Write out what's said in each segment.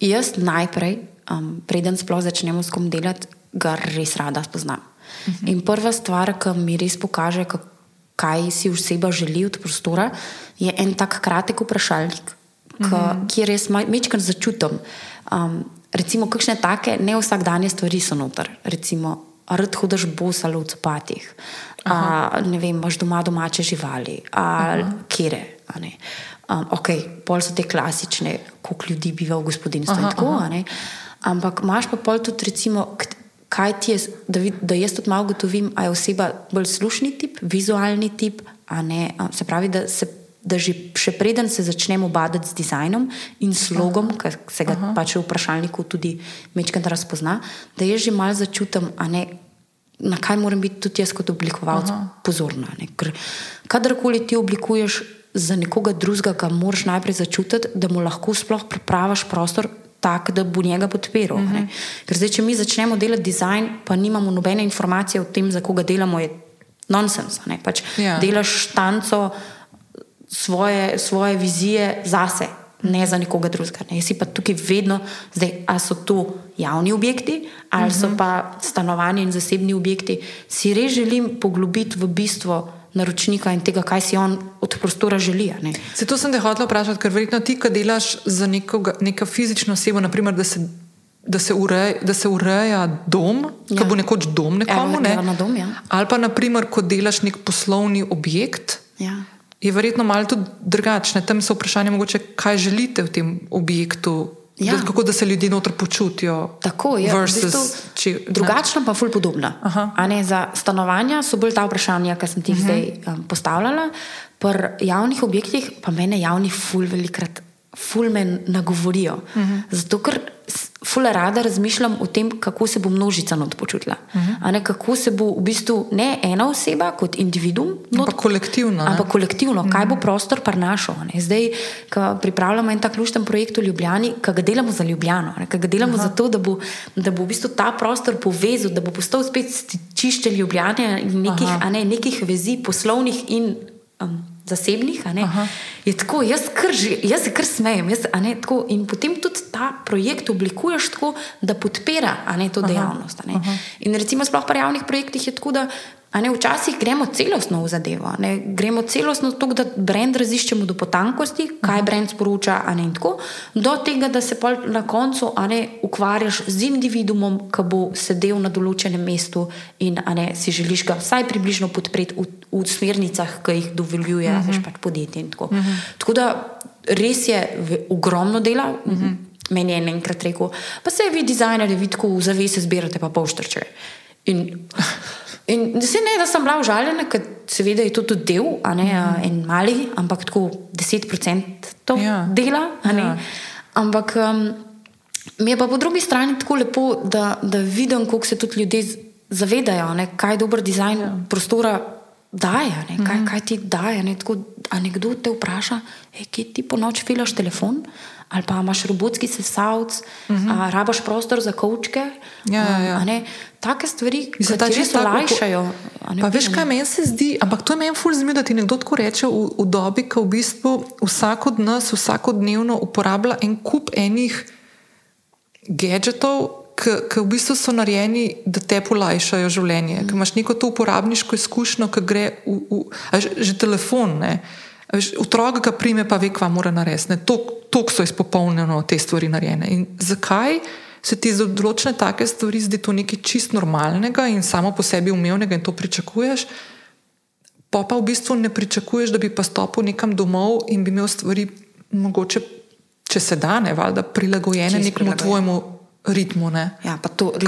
Jaz najprej, um, preden sploh začnemo s kom delati, ga res rada spoznam. Uh -huh. In prva stvar, ki mi res pokaže, kaj si oseba želi od prostora, je en tak kratek vprašalnik, uh -huh. kjer res mečkam začutim. Um, recimo, kakšne take ne vsakdanje stvari so noter. Recimo, rad hodiš bos ali v copatih, a, ne vem, imaš doma domače živali, ali kere. Um, ok, pol so te klasične, koliko ljudi biva v gospodinstvu. Aha, tako, Ampak imaš pa pol tudi, recimo, kaj ti je, da, vid, da jaz tudi malo gotovim, ali je oseba bolj slušni tip, vizualni tip. Ne, se pravi, da, se, da že še preden se začnemo badati z dizajnom in slogom, ki se ga Aha. pač v vprašalniku tudi večkrat razpozna, da jaz že malo začutim, ne, na kaj moram biti tudi jaz kot oblikovalec pozorna. Ker kadarkoli ti oblikuješ za nekoga drugega, moraš najprej začutiti, da mu lahko sploh pripraviš prostor. Tak, da bo njega podpiral. Uh mhm. -huh. Ker zdaj, če mi začnemo delati dizajn, pa nimamo nobene informacije o tem, za koga delamo, je nonsens. Pač ja. Delaš tanco svoje, svoje vizije zase, ne za nekoga drugega. Ne. Jaz si pa tukaj vedno, zdaj, ali so to javni objekti, ali uh -huh. so mhm. pa stanovanje in zasebni objekti, si res želim poglobiti v bistvo naročnika in tega, kaj si on od prostora želi. Zato sem te hotel vprašati, ker verjetno ti, ki delaš za nekoga, neko fizično osebo, naprimer, da se. Da se, ureja, da se ureja dom, ja. ki bo nekoč dom nekomu. Ne? Dom, ja. Ali pa, naprimer, ko delaš nek poslovni objekt, ja. Je verjetno malo tudi drugačne. Tam so vprašanje, mogoče, kaj želite v tem objektu Ja. Da, kako da se ljudje noter počutijo. Tako je. Drugačno, pa fulj podobno. Za stanovanja so bolj ta vprašanja, ki sem ti jih uh -huh. zdaj um, postavljala. Pri javnih objektih pa mene javni fulj velikrat ful me nagovorijo. Uh -huh. Zato, ker ful rada razmišljam o tem, kako se bo množica not počutila. Uh -huh. ne, kako se bo v bistvu ne ena oseba kot individuum, ampak kolektivno. Ampak kolektivno, -huh. kaj bo prostor prinašal. Zdaj, ko pripravljamo en tak lušten projekt v Ljubljani, ki ga delamo za Ljubljano, ki ga delamo uh -huh. zato, da bo, da bo v bistvu ta prostor povezal, da bo postal spet čišče Ljubljane in nekih, uh -huh. ne, nekih vezi poslovnih in. Um, zasebnih. Je tako, jaz, kar, jaz se kar smejem. Jaz, ne, tako, in potem tudi ta projekt oblikuješ tako, da podpira ne, to dejavnost. In recimo, sploh pri javnih projektih je tako, da Ne, včasih gremo celostno v zadevo, ne, gremo celostno tako, da brend raziščemo do potankosti, kaj brend sporoča, ne, tako, do tega, da se na koncu ne, ukvarjaš z individuom, ki bo sedel na določenem mestu in ne, si želiš ga vsaj približno podpreti v, v smernicah, ki jih dovoljuje uh -huh. pač podjetje. Tako. Uh -huh. tako da res je ogromno dela. Uh -huh. Meni je enkrat rekel, pa se vi, dizajnerji, vidite, v zavese zbirate pa poštrče. In In se ne, da sem bila užaljena, ker seveda je to tudi del, ne, mm. en mali, ampak tako 10% to ja. dela. Ja. Ampak um, mi je pa po drugi strani tako lepo, da, da vidim, kako se tudi ljudje zavedajo, ne, kaj dober dizajn ja. prostora daje, ne, kaj, mm. kaj ti daje. Ne, tako, a nekdo te vpraša, kje ti po noč filaš telefon ali pa imaš robotski sesalc, uh mhm. -huh. rabaš prostor za kavčke. Ja, ja, ja. Take stvari, ki se ti res olajšajo. Pa veš, kaj meni se zdi, ampak to je meni ful zanimivo, da ti nekdo tako reče v, v dobi, ko v bistvu vsak od nas vsakodnevno uporablja en kup enih gadgetov, ki v bistvu so narejeni, da te polajšajo življenje. Mm. Ker imaš neko to uporabniško izkušnjo, ki gre v, v a, že, že telefon. Ne? Otrok ga prime, pa ve, kva mora narediti. Tako so izpopolnjeno te stvari narejene. In zakaj se ti za določene take stvari zdi to nekaj čist normalnega in samo po sebi umevnega in to pričakuješ, pa pa v bistvu ne pričakuješ, da bi pa stopil nekam domov in bi imel stvari, mogoče, če se da, ne valjda, prilagojene čist nekemu tvojemu ritmu. Ja,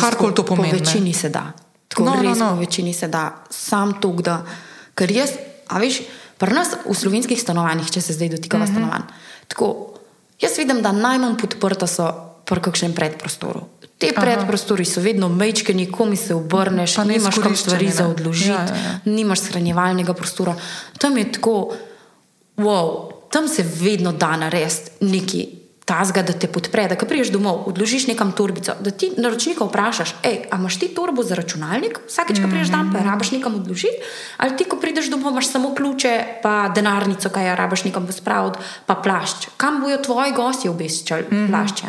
Karkoli to pomeni. Po večini ne? se da. Tako no, no, no. Po večini se da, sam to, da. Ker jaz, a veš. Pri nas v slovenskih stanovanjih, če se zdaj dotikamo mm -hmm. stanovanj, tako, jaz vidim, da najmanj podprta so pri kakšnem predprostoru. Te Aha. predprostori so vedno mečke, nikomu se obrneš, ne imaš kam stvari za odložiti, ja, ja, ja. nimaš shranjevalnega prostora. Tam je tako, wow, tam se vedno da narediti nekaj tazga, da te podpre, da ko priješ domov, odložiš nekam torbico, da ti naročnika vprašaš, ej, a imaš ti torbo za računalnik, vsakeč, ko priješ dan, pa jo rabaš nekam odložiti, ali ti, ko prideš domov, imaš samo ključe, pa denarnico, kaj jo rabaš nekam spraviti, pa plašč. Kam bojo tvoji gosti obeščali mm -hmm. plašče?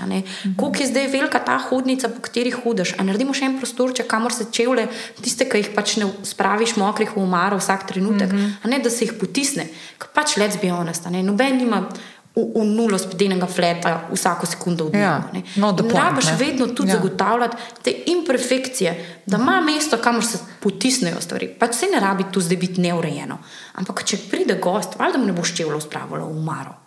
Koliko je zdaj velika ta hodnica, po kateri hudiš? A naredimo še en prostorček, kamor se čevlje, tiste, ki jih pač ne spraviš mokrih v umaro vsak trenutek, mm -hmm. a ne da se jih potisne. Pač let's be honest, noben nima v, v nulo spedenega fleta vsako sekundo odvija. Ja, no, Rabiš vedno tudi ja. zagotavljati te imperfekcije, da ima mesto, kamor se potisnejo stvari. Pač se ne rabi tu zdaj biti neurejeno. Ampak če pride gost, valjda mu ne boš čevlo spravilo v umaro.